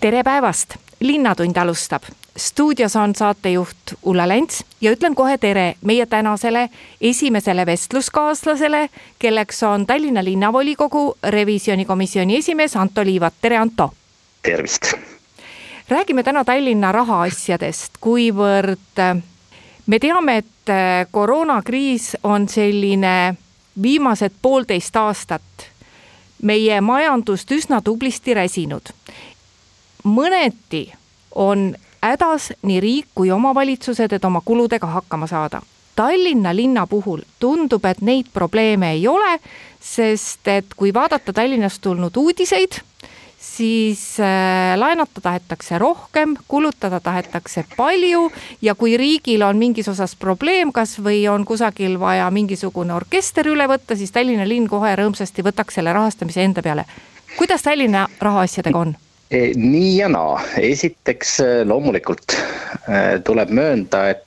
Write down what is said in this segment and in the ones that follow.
Tere päevast, Linnatund alustab. stuudios on saatejuht Ulla Lents ja ütlen kohe tere meie tänasele esimesele vestluskaaslasele, kelleks on Tallinna linnavolikogu revisjonikomisjoni esimees Anto Liivat, tere Anto. tervist. räägime täna Tallinna rahaasjadest, kuivõrd me teame, et koroonakriis on selline viimased poolteist aastat meie majandust üsna tublisti räsinud. Mõneti on hädas nii riik kui omavalitsused, et oma kuludega hakkama saada. Tallinna linna puhul tundub, et neid probleeme ei ole, sest et kui vaadata Tallinnast tulnud uudiseid, siis äh, laenata tahetakse rohkem, kulutada tahetakse palju ja kui riigil on mingis osas probleem, kas või on kusagil vaja mingisugune orkester üle võtta, siis Tallinna linn kohe rõõmsasti võtaks selle rahastamise enda peale. kuidas Tallinna rahaasjadega on? E, nii ja naa, esiteks loomulikult tuleb möönda, et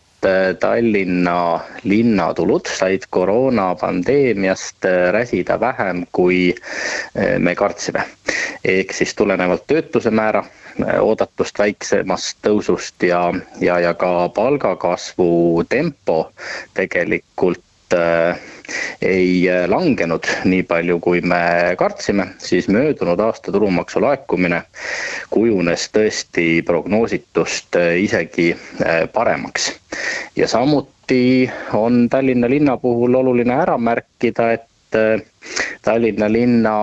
Tallinna linnatulud said koroonapandeemiast räsida vähem, kui me kartsime. ehk siis tulenevalt töötuse määra oodatust väiksemast tõusust ja, ja, ja ka palgakasvu tempo tegelikult ei langenud nii palju, kui me kartsime, siis möödunud aasta tulumaksu laekumine kujunes tõesti prognoositust isegi paremaks. ja samuti on Tallinna linna puhul oluline ära märkida, et Tallinna linna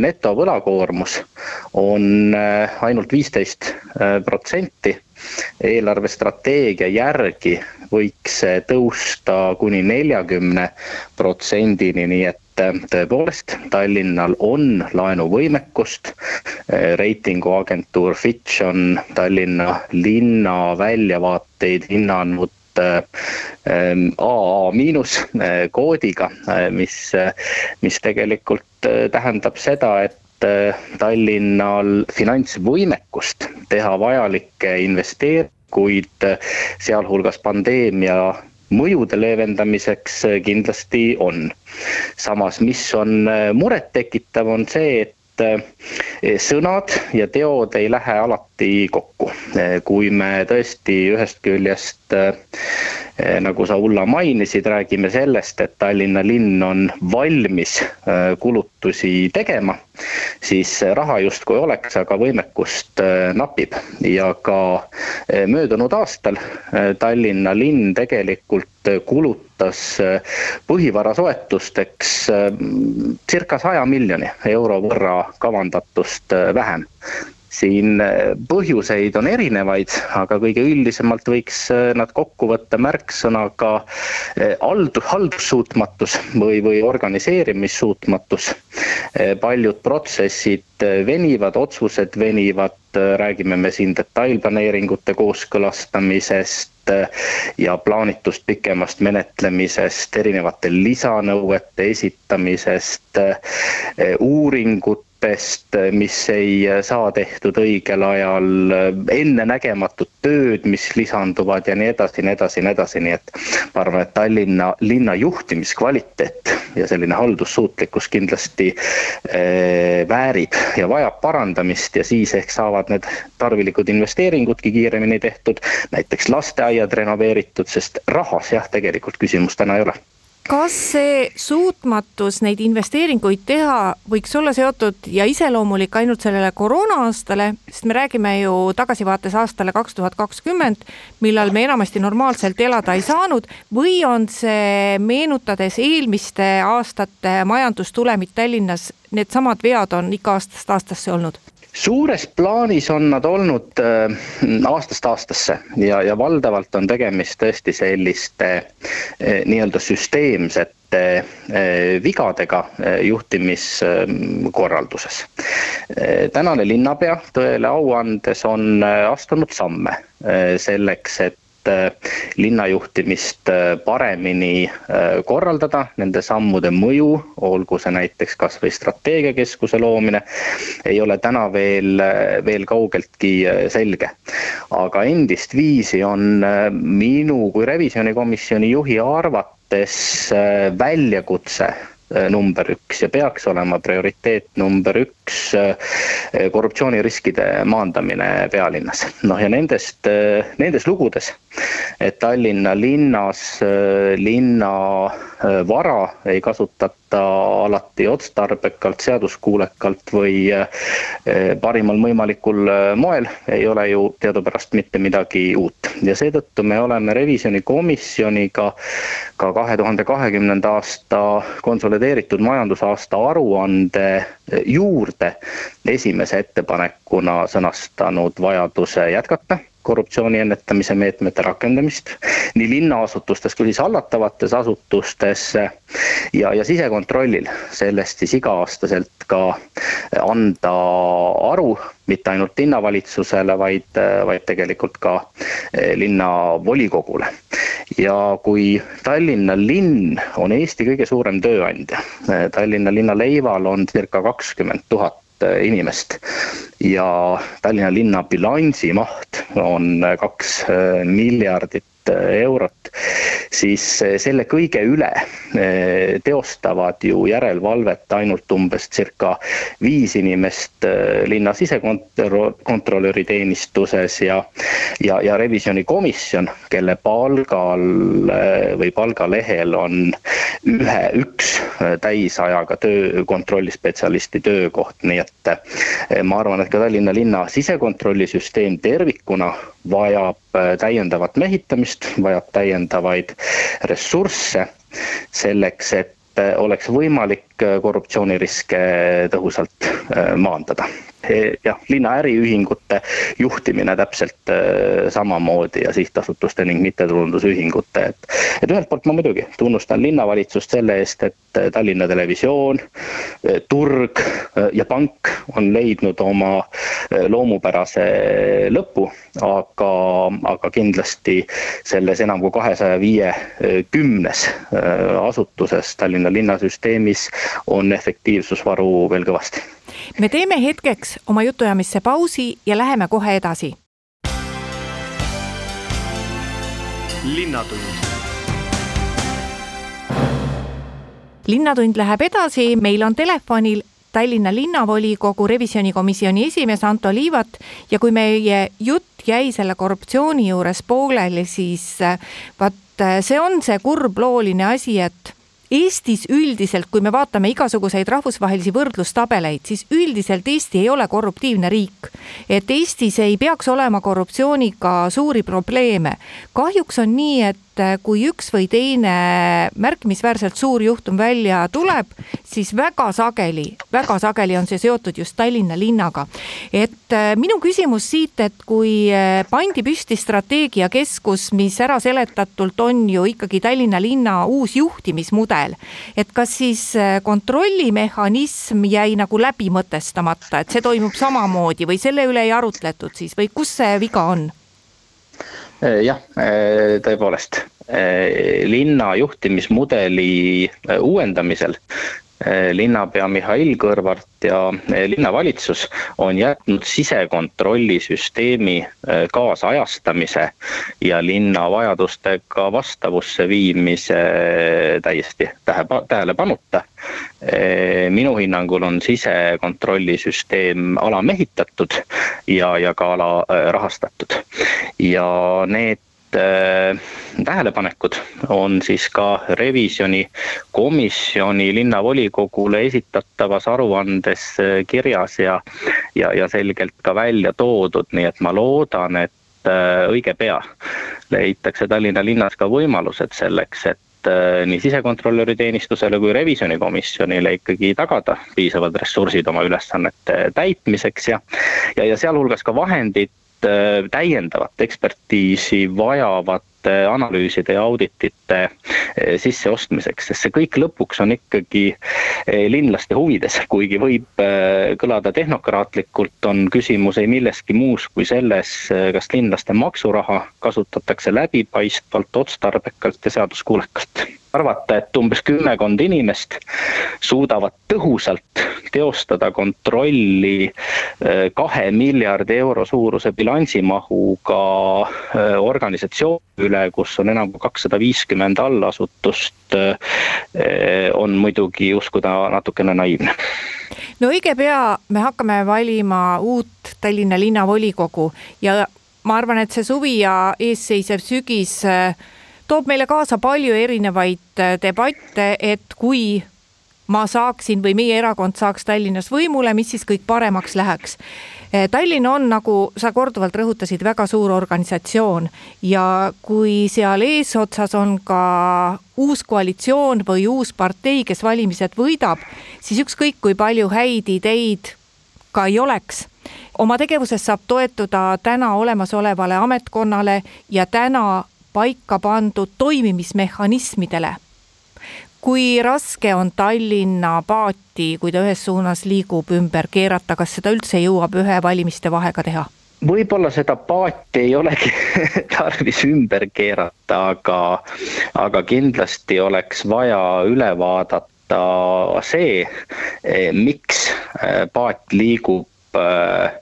netovõlakoormus on ainult viisteist protsenti eelarvestrateegia järgi võiks see tõusta kuni neljakümne protsendini, nii et tõepoolest Tallinnal on laenuvõimekust. reitinguagentuur Fitch on Tallinna linna väljavaateid hinnanud AA miinus koodiga, mis, mis tegelikult tähendab seda, et Tallinnal finantsvõimekust teha vajalikke investeeringuid, sealhulgas pandeemia mõjude leevendamiseks kindlasti on. samas, mis on murettekitav, on see, et sõnad ja teod ei lähe alati kokku. kui me tõesti ühest küljest nagu sa, Ulla, mainisid, räägime sellest, et Tallinna linn on valmis kulutusi tegema, siis raha justkui oleks, aga võimekust napib ja ka möödunud aastal Tallinna linn tegelikult kulutas põhivara soetusteks circa saja miljoni euro võrra kavandatust vähem siin põhjuseid on erinevaid, aga kõige üldisemalt võiks nad kokku võtta märksõnaga hald-, haldussuutmatus või, või organiseerimissuutmatus. paljud protsessid venivad, otsused venivad, räägime me siin detailplaneeringute kooskõlastamisest ja plaanitust pikemast menetlemisest, erinevate lisanõuete esitamisest, uuringut õppest, mis ei saa tehtud õigel ajal, ennenägematud tööd, mis lisanduvad ja nii edasi, nii edasi, nii edasi, nii et ma arvan, et Tallinna linna juhtimiskvaliteet ja selline haldussuutlikkus kindlasti äh, väärib ja vajab parandamist ja siis ehk saavad need tarvilikud investeeringudki kiiremini tehtud, näiteks lasteaiad renoveeritud, sest rahas jah, tegelikult küsimust täna ei ole. Kas see suutmatus neid investeeringuid teha võiks olla seotud ja iseloomulik ainult sellele koroona aastale, sest me räägime ju tagasivaates aastale kaks tuhat kakskümmend, millal me enamasti normaalselt elada ei saanud, või on see, meenutades eelmiste aastate majandustulemit Tallinnas, needsamad vead on ikka aastast aastasse olnud? Suures plaanis on nad olnud äh, aastast aastasse ja, ja valdavalt on tegemist tõesti selliste äh, nii-öelda süsteemsete äh, vigadega juhtimiskorralduses. tänane linnapea tõele au andes on astunud samme selleks, et linnajuhtimist äh, paremini äh, korraldada, nende sammude mõju, olgu see näiteks kasvõi strateegiakeskuse loomine, ei ole täna veel, veel kaugeltki selge. aga endist viisi on minu kui revisjonikomisjoni juhi arvates väljakutse Äh, number üks ja peaks olema prioriteet number üks äh, korruptsiooniriskide maandamine pealinnas. noh, ja nendest, äh, nendes lugudes, et Tallinna linnas linna vara ei kasutata alati otstarbekalt, seaduskuulekalt või parimal võimalikul moel, ei ole ju teadupärast mitte midagi uut. ja seetõttu me oleme revisjonikomisjoniga ka kahe tuhande kahekümnenda aasta konsolideeritud majandusaasta aruande juurde esimese ettepanekuna sõnastanud vajaduse jätkata korruptsiooni ennetamise meetmete rakendamist nii linnaasutustes kui siis hallatavates asutustes ja, ja sisekontrollil sellest siis iga-aastaselt ka anda aru mitte ainult linnavalitsusele, vaid, vaid tegelikult ka linnavolikogule. ja kui Tallinna linn on Eesti kõige suurem tööandja, Tallinna linna leival on circa kakskümmend tuhat inimest. ja Tallinna linna bilansi maht on kaks äh, miljardit äh, eurot, siis selle kõige üle teostavad ju järelevalvet ainult umbes circa viis inimest linna sisekontrolöri teenistuses ja ja, ja revisjonikomisjon, kelle palgal või palgalehel on ühe, üks täisajaga töö, kontrollispetsialisti töökoht, nii et eh, ma arvan, et ka Tallinna linna sisekontrollisüsteem tervikuna vajab eh, täiendavat mehitamist, vajab täiendavaid ressursse selleks, et eh, oleks võimalik korruptsiooniriske tõhusalt maandada jah, linna äriühingute juhtimine täpselt äh, samamoodi ja sihtasutuste ning mittetulundusühingute, et. et ühelt poolt ma muidugi tunnustan linnavalitsust selle eest, et äh, Tallinna Televisioon, äh, turg ja pank on leidnud oma loomupärase lõpu, aga, aga kindlasti selles enam kui kahesaja viiekümnes asutuses Tallinna linnasüsteemis on efektiivsusvaru veel kõvasti me teeme hetkeks oma jutuajamisse pausi ja läheme kohe edasi. linnatund. linnatund läheb edasi, meil on telefonil Tallinna linnavolikogu revisjonikomisjoni esimees Anto Liivat ja kui meie jutt jäi selle korruptsiooni juures pooleli, siis vaat see on see kurblooline asi, et Eestis üldiselt, kui me vaatame igasuguseid rahvusvahelisi võrdlustabeleid, siis üldiselt Eesti ei ole korruptiivne riik. et Eestis ei peaks olema korruptsiooniga suuri probleeme. kahjuks on nii, et kui üks või teine märkimisväärselt suur juhtum välja tuleb, siis väga sageli, väga sageli on see seotud just Tallinna linnaga. et äh, minu küsimus siit, et kui äh, pandi püsti strateegiakeskus, mis ära seletatult on ju ikkagi Tallinna linna uus juhtimismudel, et kas siis äh, kontrollimehhanism jäi nagu läbi mõtestamata, et see toimub samamoodi või selle üle ei arutletud siis või kus see viga on? Äh, jah, äh, tõepoolest. Linna juhtimismudeli uuendamisel linnapea Mihhail Kõlvart ja eh, linnavalitsus on jätnud sisekontrollisüsteemi eh, kaasajastamise ja linna vajadustega vastavusse viimise täiesti tähe, tähelepanuta. minu hinnangul on sisekontrollisüsteem alamehitatud ja, ja ka alarahastatud ja need tähelepanekud on siis ka revisjonikomisjoni linnavolikogule esitatavas aruandes kirjas ja, ja, ja selgelt ka välja toodud, nii et ma loodan, et õige pea leitakse Tallinna linnas ka võimalused selleks, et Äh, nii sisekontrolöri teenistusele kui revisjonikomisjonile ikkagi tagada piisavad ressursid oma ülesannete täitmiseks ja, ja, ja sealhulgas ka vahendid äh, täiendavat ekspertiisi vajavat analüüside ja auditite äh, sisseostmiseks, sest see kõik lõpuks on ikkagi linlaste huvides, kuigi võib kõlada tehnokraatlikult, on küsimus ei milleski muus kui selles, kas linlaste maksuraha kasutatakse läbipaistvalt, otstarbekalt ja seaduskuulekalt arvata, et umbes kümmekond inimest suudavad tõhusalt teostada kontrolli äh, kahe miljardi euro suuruse bilansimahuga äh, organisatsiooni üle, kus on enam kui kakssada viiskümmend allasutust, äh, on muidugi uskuda natukene naiivne. No õige pea me hakkame valima uut Tallinna linnavolikogu ja ma arvan, et see suvi ja eesseisev sügis äh, toob meile kaasa palju erinevaid äh, debatte, et kui ma saaksin või meie erakond saaks Tallinnas võimule, mis siis kõik paremaks läheks. Äh, Tallinn on, nagu sa korduvalt rõhutasid, väga suur organisatsioon ja kui seal eesotsas on ka uus koalitsioon või uus partei, kes valimised võidab, siis ükskõik kui palju häid ideid ka ei oleks oma tegevuses saab toetuda täna olemasolevale ametkonnale ja täna paika pandud toimimismehhanismidele. kui raske on Tallinna paati, kui ta ühes suunas liigub, ümber keerata, kas seda üldse jõuab ühe valimiste vahega teha? võib-olla seda paati ei olegi tarvis ümber keerata, aga, aga kindlasti oleks vaja üle vaadata see, eh, miks eh, paat liigub Äh,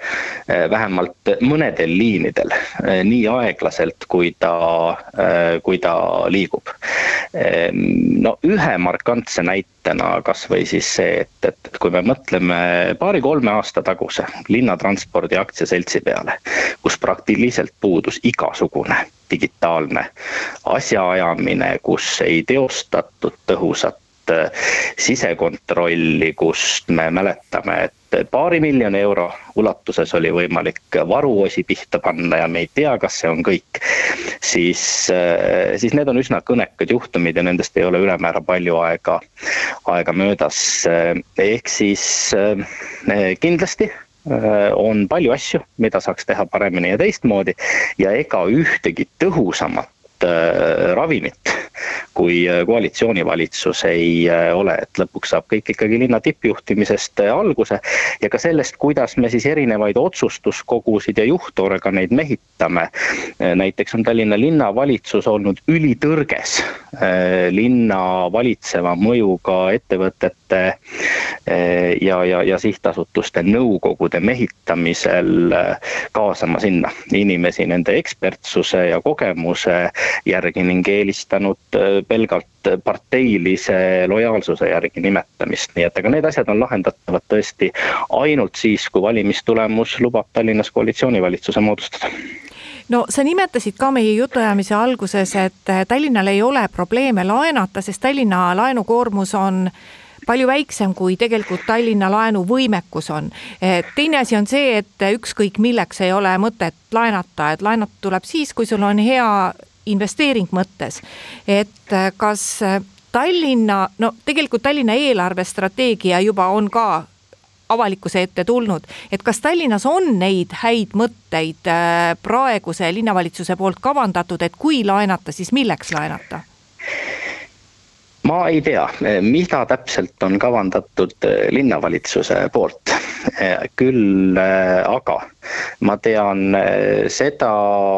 vähemalt mõnedel liinidel äh, nii aeglaselt, kui ta, kui ta liigub. no ühe markantse näitena kasvõi siis see, et, et kui me mõtleme paari-kolme aasta taguse linnatranspordi aktsiaseltsi peale, kus praktiliselt puudus igasugune digitaalne asjaajamine, kus ei teostatud tõhusat sisekontrolli, kust me mäletame, et paari miljoni euro ulatuses oli võimalik varuosi pihta panna ja me ei tea, kas see on kõik. siis, äh, siis need on üsna kõnekad juhtumid ja nendest ei ole ülemäära palju aega, aega möödas. ehk siis äh, kindlasti äh, on palju asju, mida saaks teha paremini ja teistmoodi ja ega ühtegi tõhusamat ravimit kui äh, koalitsioonivalitsus ei äh, ole, et lõpuks saab kõik ikkagi linna tippjuhtimisest äh, alguse ja ka sellest, kuidas me siis erinevaid otsustuskogusid ja juhtorganeid mehitame. näiteks on Tallinna linnavalitsus olnud ülitõrges linna valitseva mõjuga ettevõtete ja, ja, ja sihtasutuste nõukogude mehitamisel kaasama sinna inimesi nende ekspertsuse ja kogemuse järgi ning eelistanud pelgalt parteilise lojaalsuse järgi nimetamist, nii et aga need asjad on lahendatavad tõesti ainult siis, kui valimistulemus lubab Tallinnas koalitsioonivalitsuse moodustada no sa nimetasid ka meie jutuajamise alguses, et Tallinnal ei ole probleeme laenata, sest Tallinna laenukoormus on palju väiksem, kui tegelikult Tallinna laenuvõimekus on. teine asi on see, et ükskõik milleks ei ole mõtet laenata, et laenata tuleb siis, kui sul on hea investeering mõttes, et äh, kas äh, Tallinna, no tegelikult Tallinna eelarvestrateegia juba on ka avalikkuse ette tulnud, et kas Tallinnas on neid häid mõtteid äh, praeguse linnavalitsuse poolt kavandatud, et kui laenata, siis milleks laenata? Ma ei tea, mida täpselt on kavandatud linnavalitsuse poolt, küll aga ma tean eh, seda,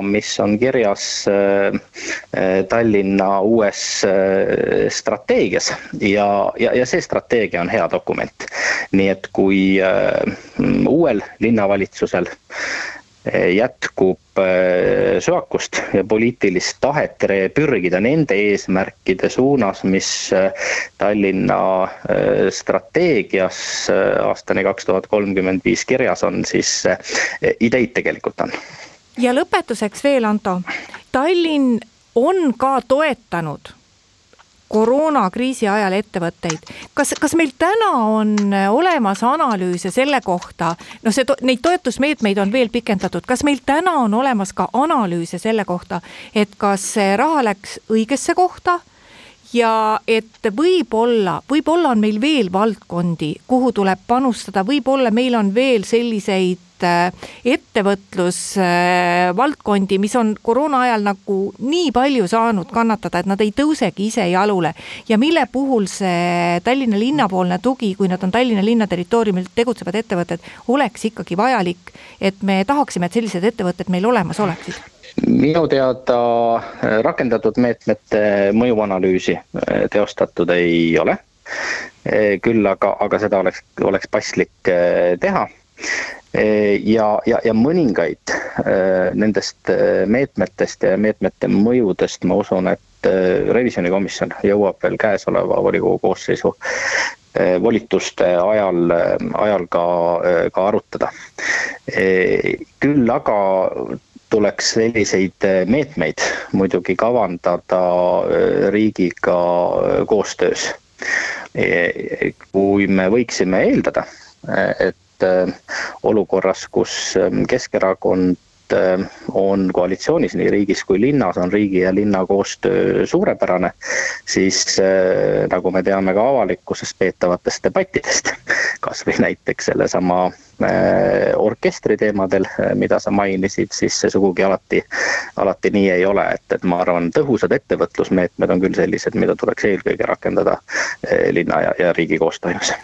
mis on kirjas eh, eh, Tallinna uues strateegias ja, ja, ja see strateegia on hea dokument. nii et kui uuel linnavalitsusel jätkub söakust ja poliitilist tahet pürgida nende eesmärkide suunas, mis Tallinna strateegias aastani kaks tuhat kolmkümmend viis kirjas on, siis ideid tegelikult on. Ja lõpetuseks veel, Anto, Tallinn on ka toetanud koroonakriisi ajal ettevõtteid. kas, kas meil täna on olemas analüüse selle kohta, noh, see, neid toetusmeetmeid on veel pikendatud, kas meil täna on olemas ka analüüse selle kohta, et kas see raha läks õigesse kohta ja et võib-olla, võib-olla on meil veel valdkondi, kuhu tuleb panustada, võib-olla meil on veel selliseid äh, ettevõtlusvaldkondi, mis on koroona ajal nagu nii palju saanud kannatada, et nad ei tõusegi ise jalule. ja mille puhul see Tallinna linnapoolne tugi, kui nad on Tallinna linna territooriumil tegutsevad ettevõtted, oleks ikkagi vajalik, et me tahaksime, et sellised ettevõtted meil olemas oleksid minu teada rakendatud meetmete mõjuanalüüsi äh, teostatud ei ole. Äh, küll aga, aga seda oleks, oleks paslik teha. Ja, ja, ja mõningaid nendest meetmetest ja meetmete mõjudest ma usun, et revisjonikomisjon jõuab veel käesoleva volikogu koosseisu volituste ajal, ajal ka, ka arutada. küll aga tuleks selliseid äh, meetmeid muidugi kavandada äh, riigiga äh, koostöös. Kui me võiksime eeldada, et olukorras, kus ähm, Keskerakond on koalitsioonis nii riigis kui linnas, on riigi ja linna koostöö suurepärane, siis nagu me teame ka avalikkuses peetavatest debattidest, kas või näiteks sellesama Äh, orkestri teemadel, äh, mida sa mainisid, siis see sugugi alati, alati nii ei ole, et, et ma arvan, tõhusad ettevõtlusmeetmed on küll sellised, mida tuleks eelkõige rakendada äh, linna ja, ja riigi koostoimes.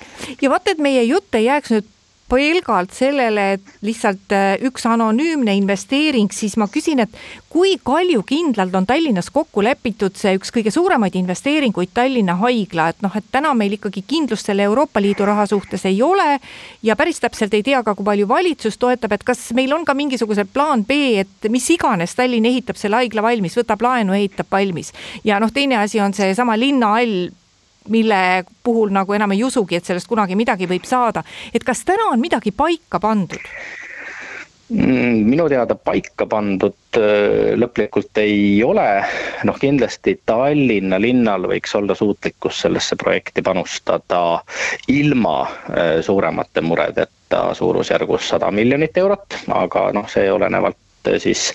ja vaata, et meie jutt ei jääks nüüd pelgalt sellele, et lihtsalt äh, üks anonüümne investeering, siis ma küsin, et kui kaljukindlalt on Tallinnas kokku lepitud see üks kõige suuremaid investeeringuid, Tallinna Haigla, et noh, et täna meil ikkagi kindlust selle Euroopa Liidu raha suhtes ei ole ja päris täpselt ei tea ka, kui palju valitsus toetab, et kas meil on ka mingisugune plaan B, et mis iganes Tallinn ehitab selle haigla valmis, võtab laenu, ehitab valmis. Ja noh, teine asi on seesama linnahall mille puhul nagu enam ei usugi, et sellest kunagi midagi võib saada. et kas täna on midagi paika pandud? Mm, minu teada paika pandud äh, lõplikult ei ole, noh kindlasti Tallinna linnal võiks olla suutlikkus sellesse projekti panustada ilma äh, suuremate muredeta suurusjärgus sada miljonit eurot, aga noh, see olenevalt siis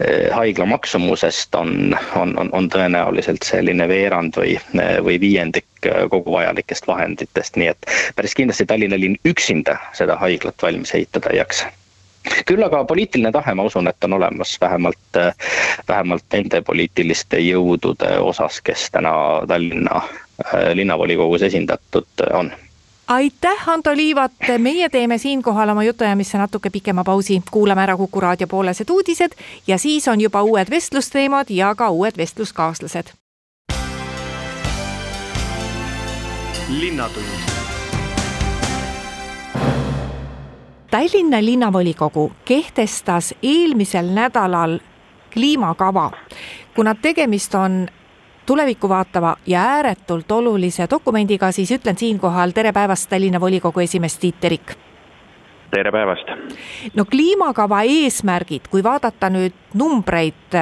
eh, haigla maksumusest on, on, on, on tõenäoliselt selline veerand või, või viiendik eh, kogu vajalikest vahenditest, nii et päris kindlasti Tallinna linn üksinda seda haiglat valmis ehitada ei jaksa. Küll aga poliitiline tahe, ma usun, et on olemas vähemalt, eh, vähemalt nende poliitiliste jõudude osas, kes täna Tallinna linnavolikogus esindatud on aitäh, Ando Liivat, meie teeme siinkohal oma jutuajamisse natuke pikema pausi, kuulame ära Kuku raadio poolesed uudised ja siis on juba uued vestlusteemad ja ka uued vestluskaaslased. linnatund. Tallinna linnavolikogu kehtestas eelmisel nädalal kliimakava, kuna tegemist on tulevikku vaatava ja ääretult olulise dokumendiga, siis ütlen siinkohal tere päevast, Tallinna volikogu esimees Tiit Terik. tere päevast. no kliimakava eesmärgid, kui vaadata nüüd numbreid,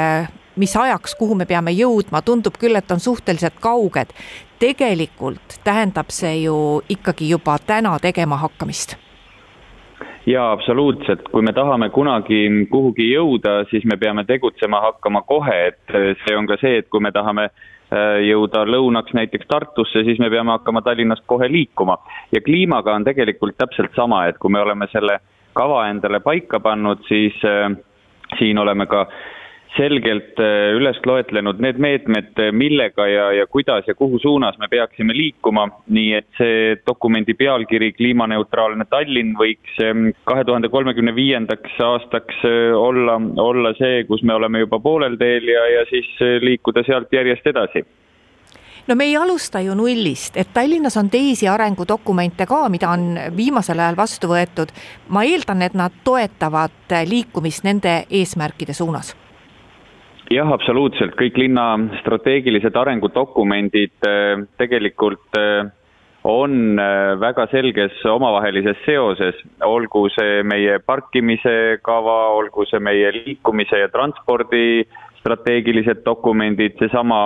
mis ajaks, kuhu me peame jõudma, tundub küll, et on suhteliselt kauged. tegelikult tähendab see ju ikkagi juba täna tegema hakkamist jaa, absoluutselt, kui me tahame kunagi kuhugi jõuda, siis me peame tegutsema hakkama kohe, et see on ka see, et kui me tahame Äh, jõuda lõunaks näiteks Tartusse, siis me peame hakkama Tallinnast kohe liikuma. ja kliimaga on tegelikult täpselt sama, et kui me oleme selle kava endale paika pannud, siis äh, siin oleme ka äh, selgelt äh, üles loetlenud need meetmed, äh, millega ja, ja kuidas ja kuhu suunas me peaksime liikuma, nii et see dokumendi pealkiri Kliimaneutraalne Tallinn võiks ähm, kahe tuhande kolmekümne viiendaks aastaks äh, olla, olla see, kus me oleme juba poolel teel ja, ja siis liikuda sealt järjest edasi. No me ei alusta ju nullist, et Tallinnas on teisi arengudokumente ka, mida on viimasel ajal vastu võetud. ma eeldan, et nad toetavad liikumist nende eesmärkide suunas jah, absoluutselt, kõik linna strateegilised arengudokumendid äh, tegelikult äh, on väga selges omavahelises seoses, olgu see meie parkimise kava, olgu see meie liikumise ja transpordi strateegilised dokumendid, seesama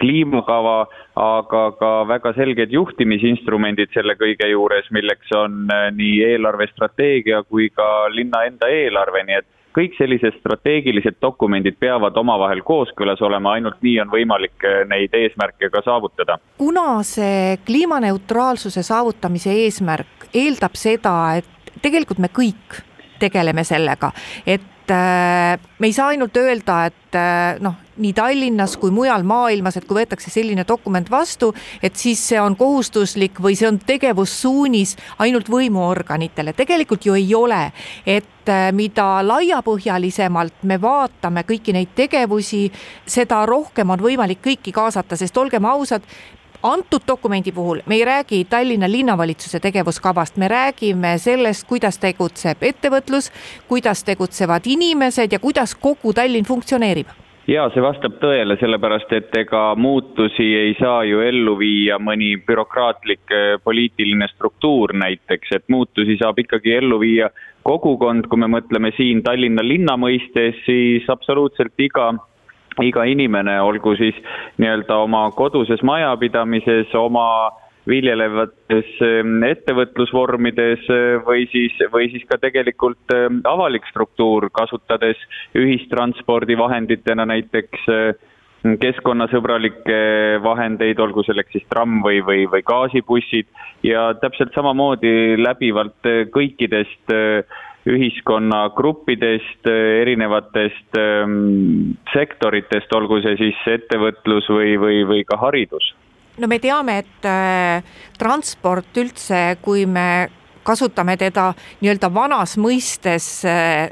kliimakava, aga ka väga selged juhtimisinstrumendid selle kõige juures, milleks on nii eelarvestrateegia kui ka linna enda eelarve, nii et kõik sellised strateegilised dokumendid peavad omavahel kooskõlas olema, ainult nii on võimalik äh, neid eesmärke ka saavutada. kuna see kliimaneutraalsuse saavutamise eesmärk eeldab seda, et tegelikult me kõik tegeleme sellega, et äh, me ei saa ainult öelda, et noh, nii Tallinnas kui mujal maailmas, et kui võetakse selline dokument vastu, et siis see on kohustuslik või see on tegevussuunis ainult võimuorganitele, tegelikult ju ei ole. et äh, mida laiapõhjalisemalt me vaatame kõiki neid tegevusi, seda rohkem on võimalik kõiki kaasata, sest olgem ausad, antud dokumendi puhul me ei räägi Tallinna linnavalitsuse tegevuskavast, me räägime sellest, kuidas tegutseb ettevõtlus, kuidas tegutsevad inimesed ja kuidas kogu Tallinn funktsioneerib jaa, see vastab tõele, sellepärast et ega muutusi ei saa ju ellu viia mõni bürokraatlik eh, poliitiline struktuur näiteks, et muutusi saab ikkagi ellu viia kogukond, kui me mõtleme siin Tallinna linna mõistes, siis absoluutselt iga iga inimene, olgu siis nii-öelda oma koduses majapidamises, oma viljelevates ähm, ettevõtlusvormides äh, või siis, või siis ka tegelikult ähm, avalik struktuur, kasutades ühistranspordivahenditena näiteks äh, keskkonnasõbralikke vahendeid, olgu selleks siis tramm või, või, või gaasibussid ja täpselt samamoodi läbivalt äh, kõikidest ühiskonnagruppidest, erinevatest ähm, sektoritest, olgu see siis ettevõtlus või, või, või ka haridus no me teame, et äh, transport üldse, kui me kasutame teda nii-öelda vanas mõistes äh,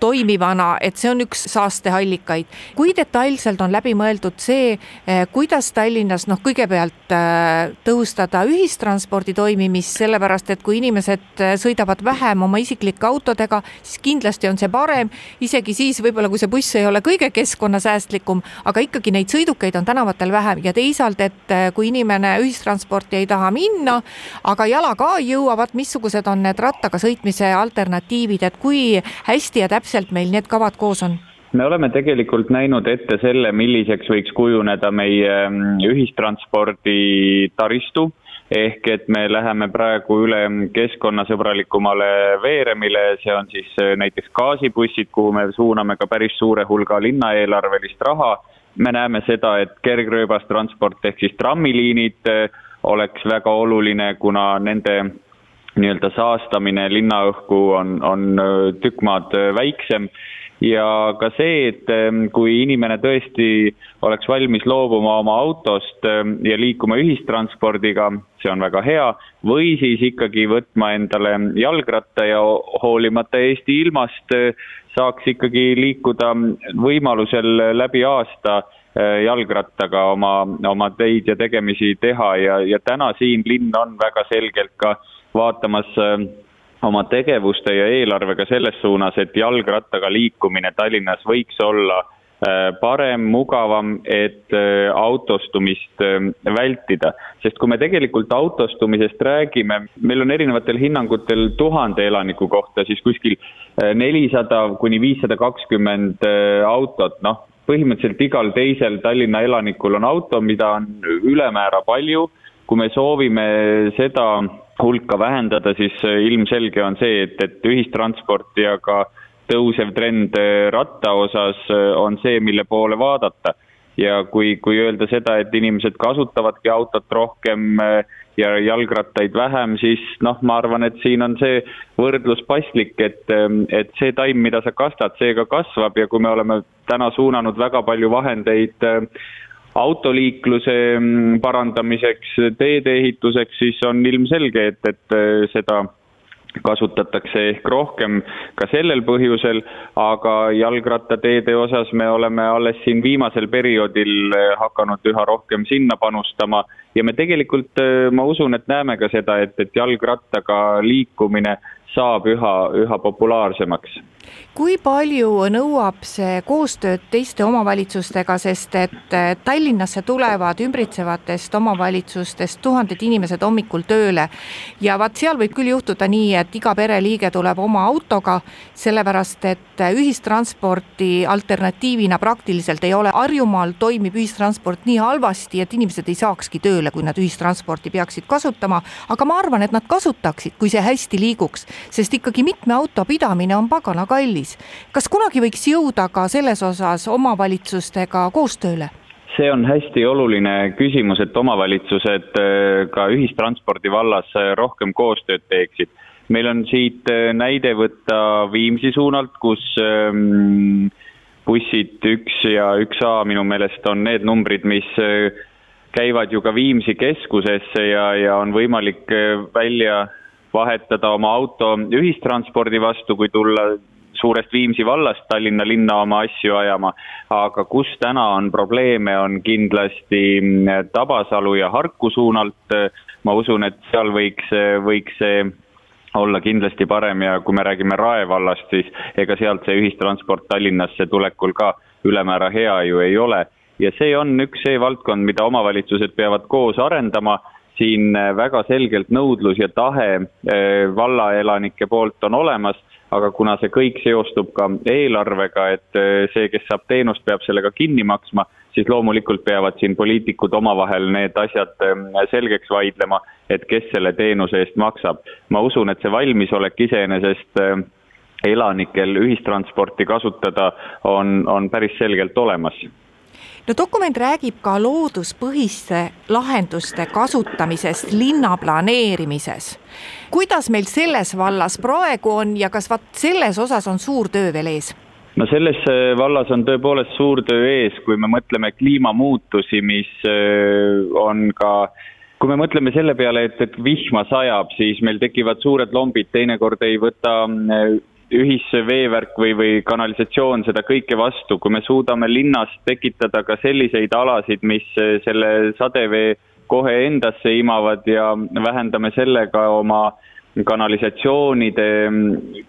toimivana, et see on üks saasteallikaid. kui detailselt on läbi mõeldud see, eh, kuidas Tallinnas noh, kõigepealt eh, tõhustada ühistranspordi toimimist, sellepärast et kui inimesed eh, sõidavad vähem oma isiklike autodega, siis kindlasti on see parem, isegi siis võib-olla, kui see buss ei ole kõige keskkonnasäästlikum, aga ikkagi neid sõidukeid on tänavatel vähem. Ja teisalt, et kui inimene ühistransporti ei taha minna, aga jala ka ei jõua, vaat missugused on need rattaga sõitmise alternatiivid, et kui hästi ja täpselt täpselt meil need kavad koos on? me oleme tegelikult näinud ette selle, milliseks võiks kujuneda meie mm, ühistranspordi taristu ehk et me läheme praegu üle keskkonnasõbralikumale veeremile, see on siis äh, näiteks gaasibussid, kuhu me suuname ka päris suure hulga linnaeelarvelist raha. me näeme seda, et kergrööbastransport ehk siis trammiliinid äh, oleks väga oluline, kuna nende nii-öelda saastamine linnaõhku on, on tükk maad väiksem. Ja ka see, et kui inimene tõesti oleks valmis loobuma oma autost ja liikuma ühistranspordiga, see on väga hea, või siis ikkagi võtma endale jalgratta ja hoolimata Eesti ilmast saaks ikkagi liikuda võimalusel läbi aasta jalgrattaga oma, oma teid ja tegemisi teha. Ja, ja täna siin linn on väga selgelt ka äh, vaatamas äh, oma tegevuste ja eelarvega selles suunas, et jalgrattaga liikumine Tallinnas võiks olla äh, parem, mugavam, et äh, autostumist vältida. sest kui me tegelikult autostumisest räägime, meil on erinevatel hinnangutel tuhande elaniku kohta siis kuskil nelisada kuni viissada kakskümmend autot, noh, põhimõtteliselt igal teisel Tallinna elanikul on auto, mida on ülemäära palju. Kui me soovime seda hulka vähendada, siis äh, ilmselge on see, et, et ühistransport ja ka tõusev trend äh, ratta osas äh, on see, mille poole vaadata. ja kui, kui öelda seda, et inimesed kasutavadki autot rohkem ja jalgrattaid vähem, siis noh, ma arvan, et siin on see võrdlus paslik, et, et see taim, mida sa kastad, see ka kasvab ja kui me oleme täna suunanud väga palju vahendeid autoliikluse mm, parandamiseks, teede ehituseks, siis on ilmselge, et, et äh, seda kasutatakse ehk rohkem ka sellel põhjusel, aga jalgrattateede osas me oleme alles siin viimasel perioodil äh, hakanud üha rohkem sinna panustama ja me tegelikult, äh, ma usun, et näeme ka seda, et, et jalgrattaga liikumine saab üha, üha populaarsemaks. kui palju nõuab see koostööd teiste omavalitsustega, sest et eh, Tallinnasse tulevad ümbritsevatest omavalitsustest tuhanded inimesed hommikul tööle ja vaat seal võib küll juhtuda nii, et iga pereliige tuleb oma autoga, sellepärast et ühistransporti alternatiivina praktiliselt ei ole. Harjumaal toimib ühistransport nii halvasti, et inimesed ei saakski tööle, kui nad ühistransporti peaksid kasutama, aga ma arvan, et nad kasutaksid, kui see hästi liiguks, sest ikkagi mitme auto pidamine on pagana kallis kas kunagi võiks jõuda ka selles osas omavalitsustega koostööle? see on hästi oluline küsimus, et omavalitsused äh, ka ühistranspordi vallas äh, rohkem koostööd teeksid. meil on siit äh, näide võtta Viimsi suunalt, kus ähm, bussid üks ja üks A minu meelest on need numbrid, mis käivad ju ka Viimsi keskusesse ja, ja on võimalik välja vahetada oma auto ühistranspordi vastu, kui tulla suurest Viimsi vallast Tallinna linna oma asju ajama, aga kus täna on probleeme, on kindlasti mm, Tabasalu ja Harku suunalt, ma usun, et seal võiks, võiks see olla kindlasti parem ja kui me räägime Rae vallast, siis ega sealt see ühistransport Tallinnasse tulekul ka ülemäära hea ju ei ole. ja see on üks see valdkond, mida omavalitsused peavad koos arendama, siin väga selgelt nõudlus ja tahe eh, vallaelanike poolt on olemas aga kuna see kõik seostub ka eelarvega, et eh, see, kes saab teenust, peab selle ka kinni maksma, siis loomulikult peavad siin poliitikud omavahel need asjad eh, selgeks vaidlema, et kes selle teenuse eest maksab. ma usun, et see valmisolek iseenesest eh, elanikel ühistransporti kasutada on, on päris selgelt olemas no dokument räägib ka looduspõhiste lahenduste kasutamisest linna planeerimises. kuidas meil selles vallas praegu on ja kas vaat selles osas on suur töö veel ees? no selles äh, vallas on tõepoolest suur töö ees, kui me mõtleme kliimamuutusi, mis äh, on ka kui me mõtleme selle peale, et, et vihma sajab, siis meil tekivad suured lombid, teinekord ei võta äh, ühisveevärk või, või kanalisatsioon seda kõike vastu, kui me suudame linnas tekitada ka selliseid alasid, mis selle sadevee kohe endasse imavad ja vähendame sellega oma kanalisatsioonide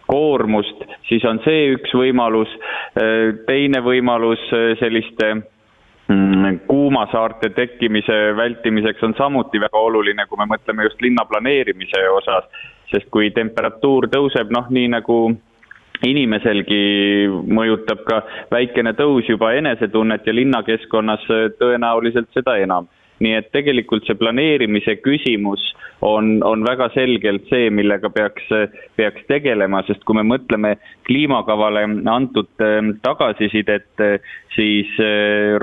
koormust, siis on see üks võimalus. teine võimalus selliste mm, kuumasaarte tekkimise vältimiseks on samuti väga oluline, kui me mõtleme just linna planeerimise osas, sest kui temperatuur tõuseb, noh, nii nagu inimeselgi mõjutab ka väikene tõus juba enesetunnet ja linnakeskkonnas tõenäoliselt seda enam. nii et tegelikult see planeerimise küsimus on, on väga selgelt see, millega peaks, peaks tegelema, sest kui me mõtleme kliimakavale antud eh, tagasisidet, siis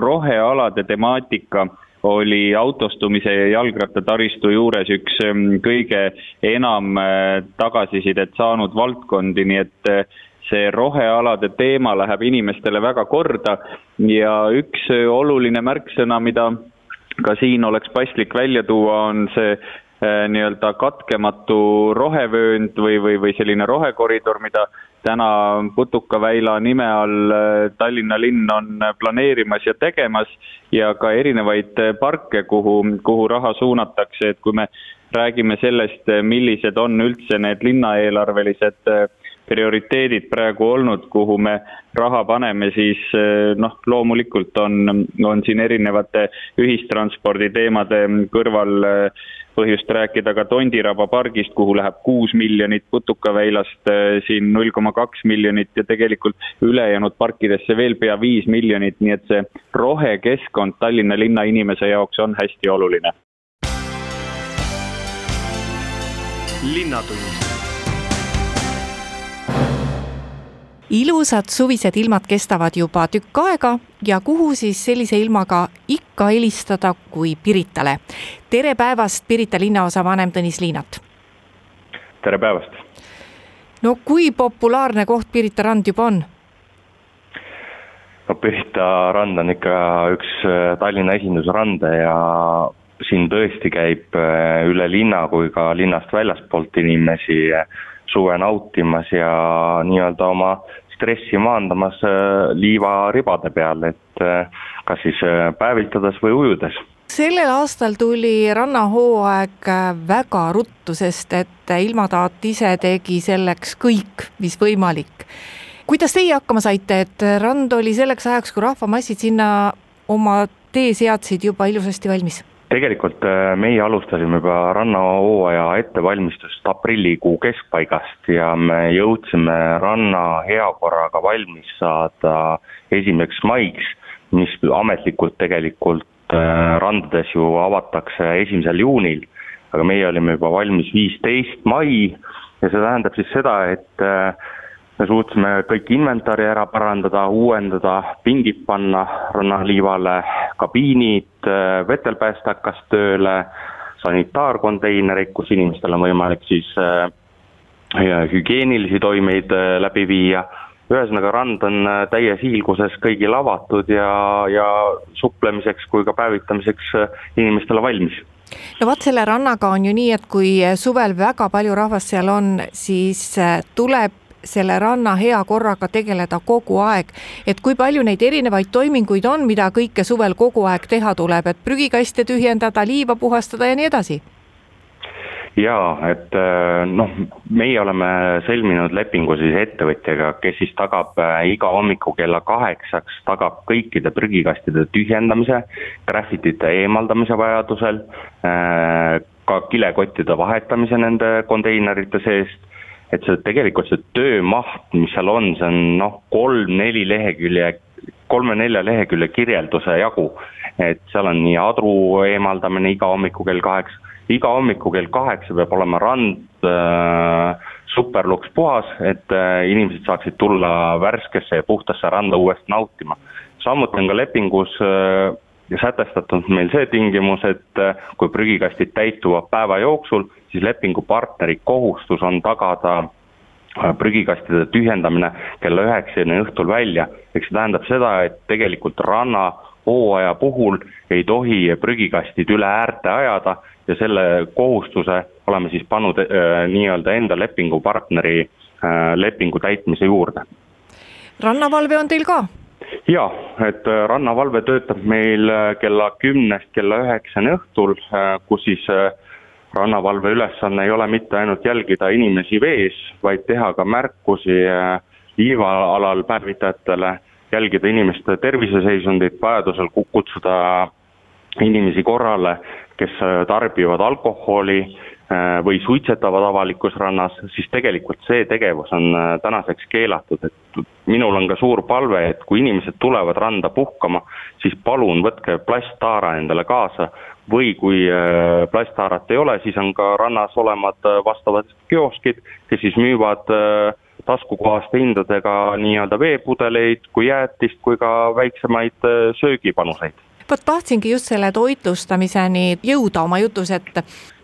rohealade temaatika oli autostumise ja jalgrattataristu juures üks kõige enam äh, tagasisidet saanud valdkondi, nii et äh, see rohealade teema läheb inimestele väga korda ja üks äh, oluline märksõna, mida ka siin oleks paslik välja tuua, on see nii-öelda katkematu rohevöönd või, või, või selline rohekoridor, mida täna Putukaväila nime all äh, Tallinna linn on äh, planeerimas ja tegemas ja ka erinevaid äh, parke, kuhu, kuhu raha suunatakse, et kui me räägime sellest, millised on üldse need linnaeelarvelised prioriteedid praegu olnud, kuhu me raha paneme, siis noh, loomulikult on, on siin erinevate ühistranspordi teemade kõrval põhjust rääkida ka Tondiraba pargist, kuhu läheb kuus miljonit, Putukaväilast äh, siin null koma kaks miljonit ja tegelikult ülejäänud parkidesse veel pea viis miljonit, nii et see rohekeskkond Tallinna linna inimese jaoks on hästi oluline. linnatund ilusad suvised ilmad kestavad juba tükk aega ja kuhu siis sellise ilmaga ikka helistada kui Piritale. tere päevast, Pirita linnaosa vanem Tõnis Liinat. tere päevast. no kui populaarne koht Pirita rand juba on? no Pirita rand on ikka üks äh, Tallinna esindusrande ja siin tõesti käib äh, üle linna kui ka linnast väljaspoolt inimesi äh, suve nautimas ja nii-öelda oma stressi maandamas äh, liivaribade peal, et äh, kas siis äh, päevitades või ujudes sellel aastal tuli rannahooaeg väga ruttu, sest et ilmataat ise tegi selleks kõik, mis võimalik. kuidas teie hakkama saite, et rand oli selleks ajaks, kui rahvamassid sinna oma tee seadsid, juba ilusasti valmis? Tegelikult äh, meie alustasime juba rannahooaja ettevalmistust aprillikuu keskpaigast ja me jõudsime ranna heakorraga valmis saada esimeseks maiks, mis ametlikult tegelikult äh, randades ju avatakse esimesel juunil, aga meie olime juba valmis viisteist mai ja see tähendab siis seda, et äh, me suutsime kõik inventari ära parandada, uuendada, pingid panna rannaliivale, kabiinid, vetelpääste hakkas tööle, sanitaarkonteinerid, kus inimestel on võimalik siis äh, hügieenilisi toimeid äh, läbi viia, ühesõnaga rand on äh, täies hiilguses kõigil avatud ja, ja suplemiseks kui ka päevitamiseks inimestele valmis. No vot, selle rannaga on ju nii, et kui suvel väga palju rahvast seal on, siis tuleb selle ranna hea korraga tegeleda kogu aeg. et kui palju neid erinevaid toiminguid on, mida kõike suvel kogu aeg teha tuleb, et prügikaste tühjendada, liiva puhastada ja nii edasi? jaa, et äh, noh, meie oleme sõlminud lepingu siis ettevõtjaga, kes siis tagab äh, iga hommiku kella kaheksaks, tagab kõikide prügikastide tühjendamise, graffitite eemaldamise vajadusel, äh, ka kilekottide vahetamise nende konteinerite seest et see tegelikult see töömaht, mis seal on, see on noh, kolm-neli lehekülje, kolme-nelja lehekülje kirjelduse jagu. et seal on nii adru eemaldamine iga hommiku kell kaheksa, iga hommiku kell kaheksa peab olema rand äh, superluks puhas, et äh, inimesed saaksid tulla värskesse ja puhtasse randa uuesti nautima. samuti on ka lepingus äh, sätestatud meil see tingimus, et äh, kui prügikastid täituvad päeva jooksul, siis lepingupartneri kohustus on tagada äh, prügikastide tühjendamine kella üheksani õhtul välja. ehk see tähendab seda, et tegelikult rannahooaja puhul ei tohi prügikastid üle äärte ajada ja selle kohustuse oleme siis pannud äh, nii-öelda enda lepingupartneri äh, lepingu täitmise juurde. rannavalve on teil ka? jaa, et äh, rannavalve töötab meil äh, kella kümnest kella üheksani õhtul, äh, kus siis rannavalve ülesanne ei ole mitte ainult jälgida inimesi vees, vaid teha ka märkusi liivaalal päevitajatele, jälgida inimeste terviseseisundit, vajadusel kutsuda inimesi korrale, kes tarbivad alkoholi Äh, või suitsetavad avalikus rannas, siis tegelikult see tegevus on äh, tänaseks keelatud, et minul on ka suur palve, et kui inimesed tulevad randa puhkama, siis palun võtke plasttaara endale kaasa või kui äh, plasttaarat ei ole, siis on ka rannas olemas vastavad kioskid, kes siis müüvad taskukohaste hindadega nii-öelda veepudeleid kui jäätist kui ka väiksemaid söögipanuseid. Vot tahtsingi just selle toitlustamiseni jõuda oma jutus, et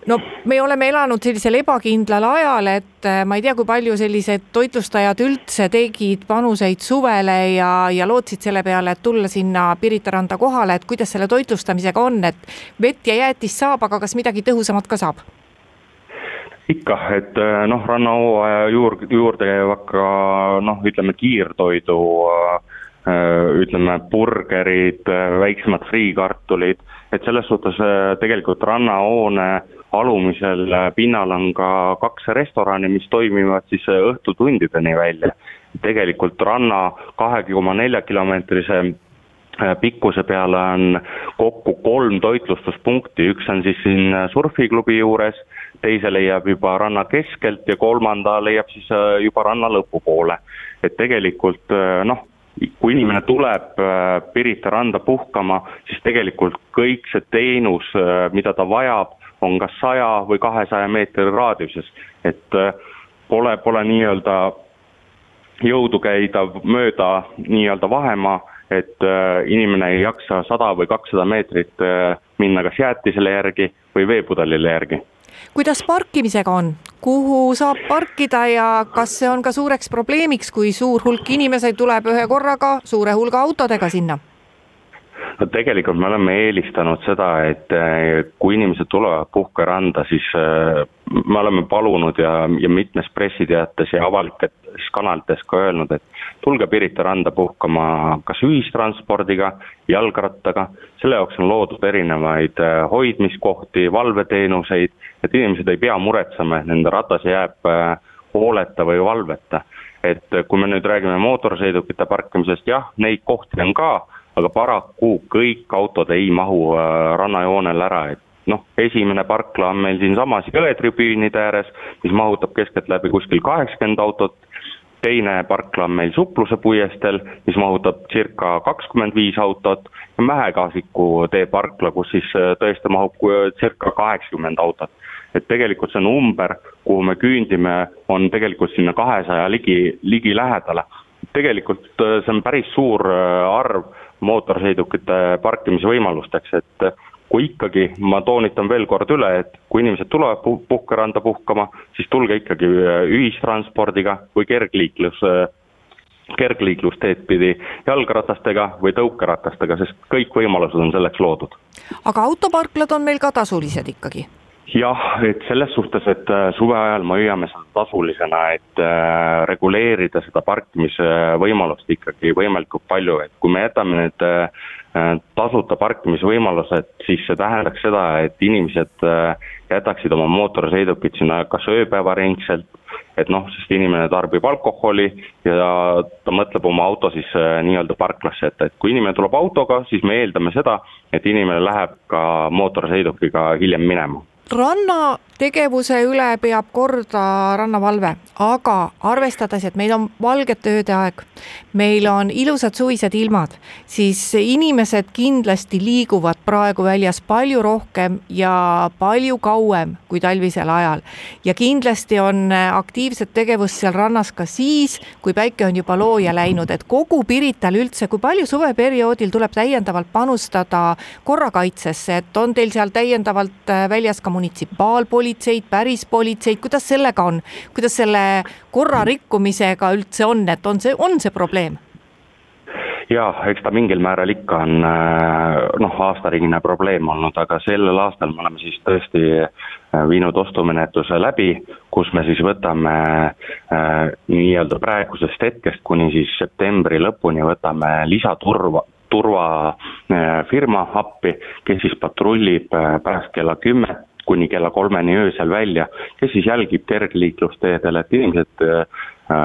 no me oleme elanud sellisel ebakindlal ajal, et äh, ma ei tea, kui palju sellised toitlustajad üldse tegid panuseid suvele ja, ja lootsid selle peale, et tulla sinna Pirita randa kohale, et kuidas selle toitlustamisega on, et vett ja jäätist saab, aga kas midagi tõhusamat ka saab? ikka, et äh, noh, rannahooaja juurde, juurde käivad ka noh, ütleme kiirtoidu äh, ütleme burgerid, väiksemad friikartulid, et selles suhtes tegelikult rannahoone alumisel pinnal on ka kaks restorani, mis toimivad siis õhtutundideni välja. tegelikult ranna kahe koma nelja kilomeetrise äh, pikkuse peale on kokku kolm toitlustuspunkti, üks on siis siin surfiklubi juures, teise leiab juba ranna keskelt ja kolmanda leiab siis äh, juba ranna lõpupoole. et tegelikult äh, noh, kui inimene tuleb Pirita randa puhkama, siis tegelikult kõik see teenus, mida ta vajab, on kas saja või kahesaja meetri raadiuses, et äh, pole, pole nii-öelda jõudu käida mööda nii-öelda vahemaa, et äh, inimene ei jaksa sada või kakssada meetrit äh, minna kas jäätisele järgi või veepudelile järgi. kuidas parkimisega on, kuhu saab parkida ja kas see on ka suureks probleemiks, kui suur hulk inimesi tuleb ühe korraga suure hulga autodega sinna? No tegelikult me oleme eelistanud seda, et eh, kui inimesed tulevad puhkeranda, siis eh, me oleme palunud ja, ja mitmes pressiteates ja avalikes kanalites ka öelnud, et tulge Pirita randa puhkama kas ühistranspordiga, jalgrattaga, selle jaoks on loodud erinevaid eh, hoidmiskohti, valveteenuseid, et inimesed ei pea muretsema, et nende ratas jääb hooleta või valveta. et kui me nüüd räägime mootorsõidukite parkimisest, jah, neid kohti on ka, aga paraku kõik autod ei mahu rannajoonel ära, et noh, esimene parkla on meil siinsamas jõetribüünide ääres, mis mahutab keskeltläbi kuskil kaheksakümmend autot teine parkla on meil Supluse puiesteel, mis mahutab circa kakskümmend viis autot ja Mäe-Kaasiku tee parkla, kus siis äh, tõesti mahub äh, circa kaheksakümmend autot. et tegelikult see number, kuhu me küündime, on tegelikult sinna kahesaja ligi, ligi lähedale. tegelikult äh, see on päris suur arv mootorsõidukite parkimisvõimalusteks, et kui ikkagi, ma toonitan veel kord üle, et kui inimesed tulevad puh-, puhkeranda puhkama, siis tulge ikkagi äh, ühistranspordiga või kergliiklus, äh, kergliiklusteed pidi jalgratastega või tõukeratastega, sest kõik võimalused on selleks loodud. aga autoparklad on meil ka tasulised ikkagi? Jah, et selles suhtes, et äh, suve ajal me hoiame seda tasulisena, et äh, reguleerida seda parkimisvõimalust ikkagi võimalikult palju, et kui me jätame need äh, tasuta parkimisvõimalused, siis see tähendaks seda, et inimesed jätaksid oma mootorsõidukid sinna kas ööpäevaringselt, et noh, sest inimene tarbib alkoholi ja ta mõtleb oma auto siis nii-öelda parklasse, et, et kui inimene tuleb autoga, siis me eeldame seda, et inimene läheb ka mootorsõidukiga hiljem minema ranna tegevuse üle peab korda rannavalve, aga arvestades, et meil on valgete ööde aeg, meil on ilusad suvised ilmad, siis inimesed kindlasti liiguvad praegu väljas palju rohkem ja palju kauem kui talvisel ajal. ja kindlasti on aktiivset tegevust seal rannas ka siis, kui päike on juba looja läinud, et kogu Pirital üldse, kui palju suveperioodil tuleb täiendavalt panustada korrakaitsesse, et on teil seal täiendavalt väljas ka munitsipaalpolitseid, päris politseid, kuidas sellega on, kuidas selle korra rikkumisega üldse on, et on see, on see probleem? jaa, eks ta mingil määral ikka on äh, noh, aastaringine probleem olnud, aga sellel aastal me oleme siis tõesti äh, viinud ostumenetluse läbi, kus me siis võtame äh, nii-öelda praegusest hetkest kuni siis septembri lõpuni võtame lisaturva, turvafirma appi, kes siis patrullib pärast kella kümmet kuni kella kolmeni öösel välja, kes siis jälgib kergliiklusteedel, et inimesed äh,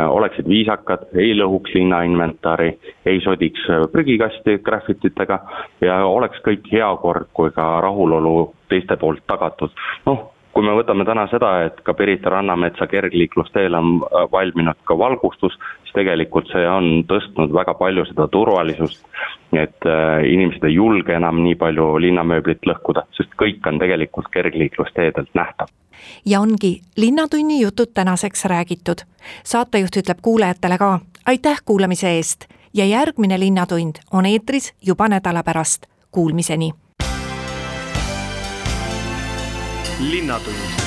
oleksid viisakad, ei lõhuks linna inventari, ei sodiks äh, prügikasti graffititega ja oleks kõik hea kord kui ka rahulolu teiste poolt tagatud. noh, kui me võtame täna seda, et ka Pirita rannametsa kergliiklusteel on äh, valminud ka valgustus, siis tegelikult see on tõstnud väga palju seda turvalisust, et äh, inimesed ei julge enam nii palju linnamööblit lõhkuda, sest kõik on tegelikult kergliiklusteedelt nähtav. ja ongi Linnatunni jutud tänaseks räägitud. saatejuht ütleb kuulajatele ka aitäh kuulamise eest ja järgmine Linnatund on eetris juba nädala pärast. Kuulmiseni linnatund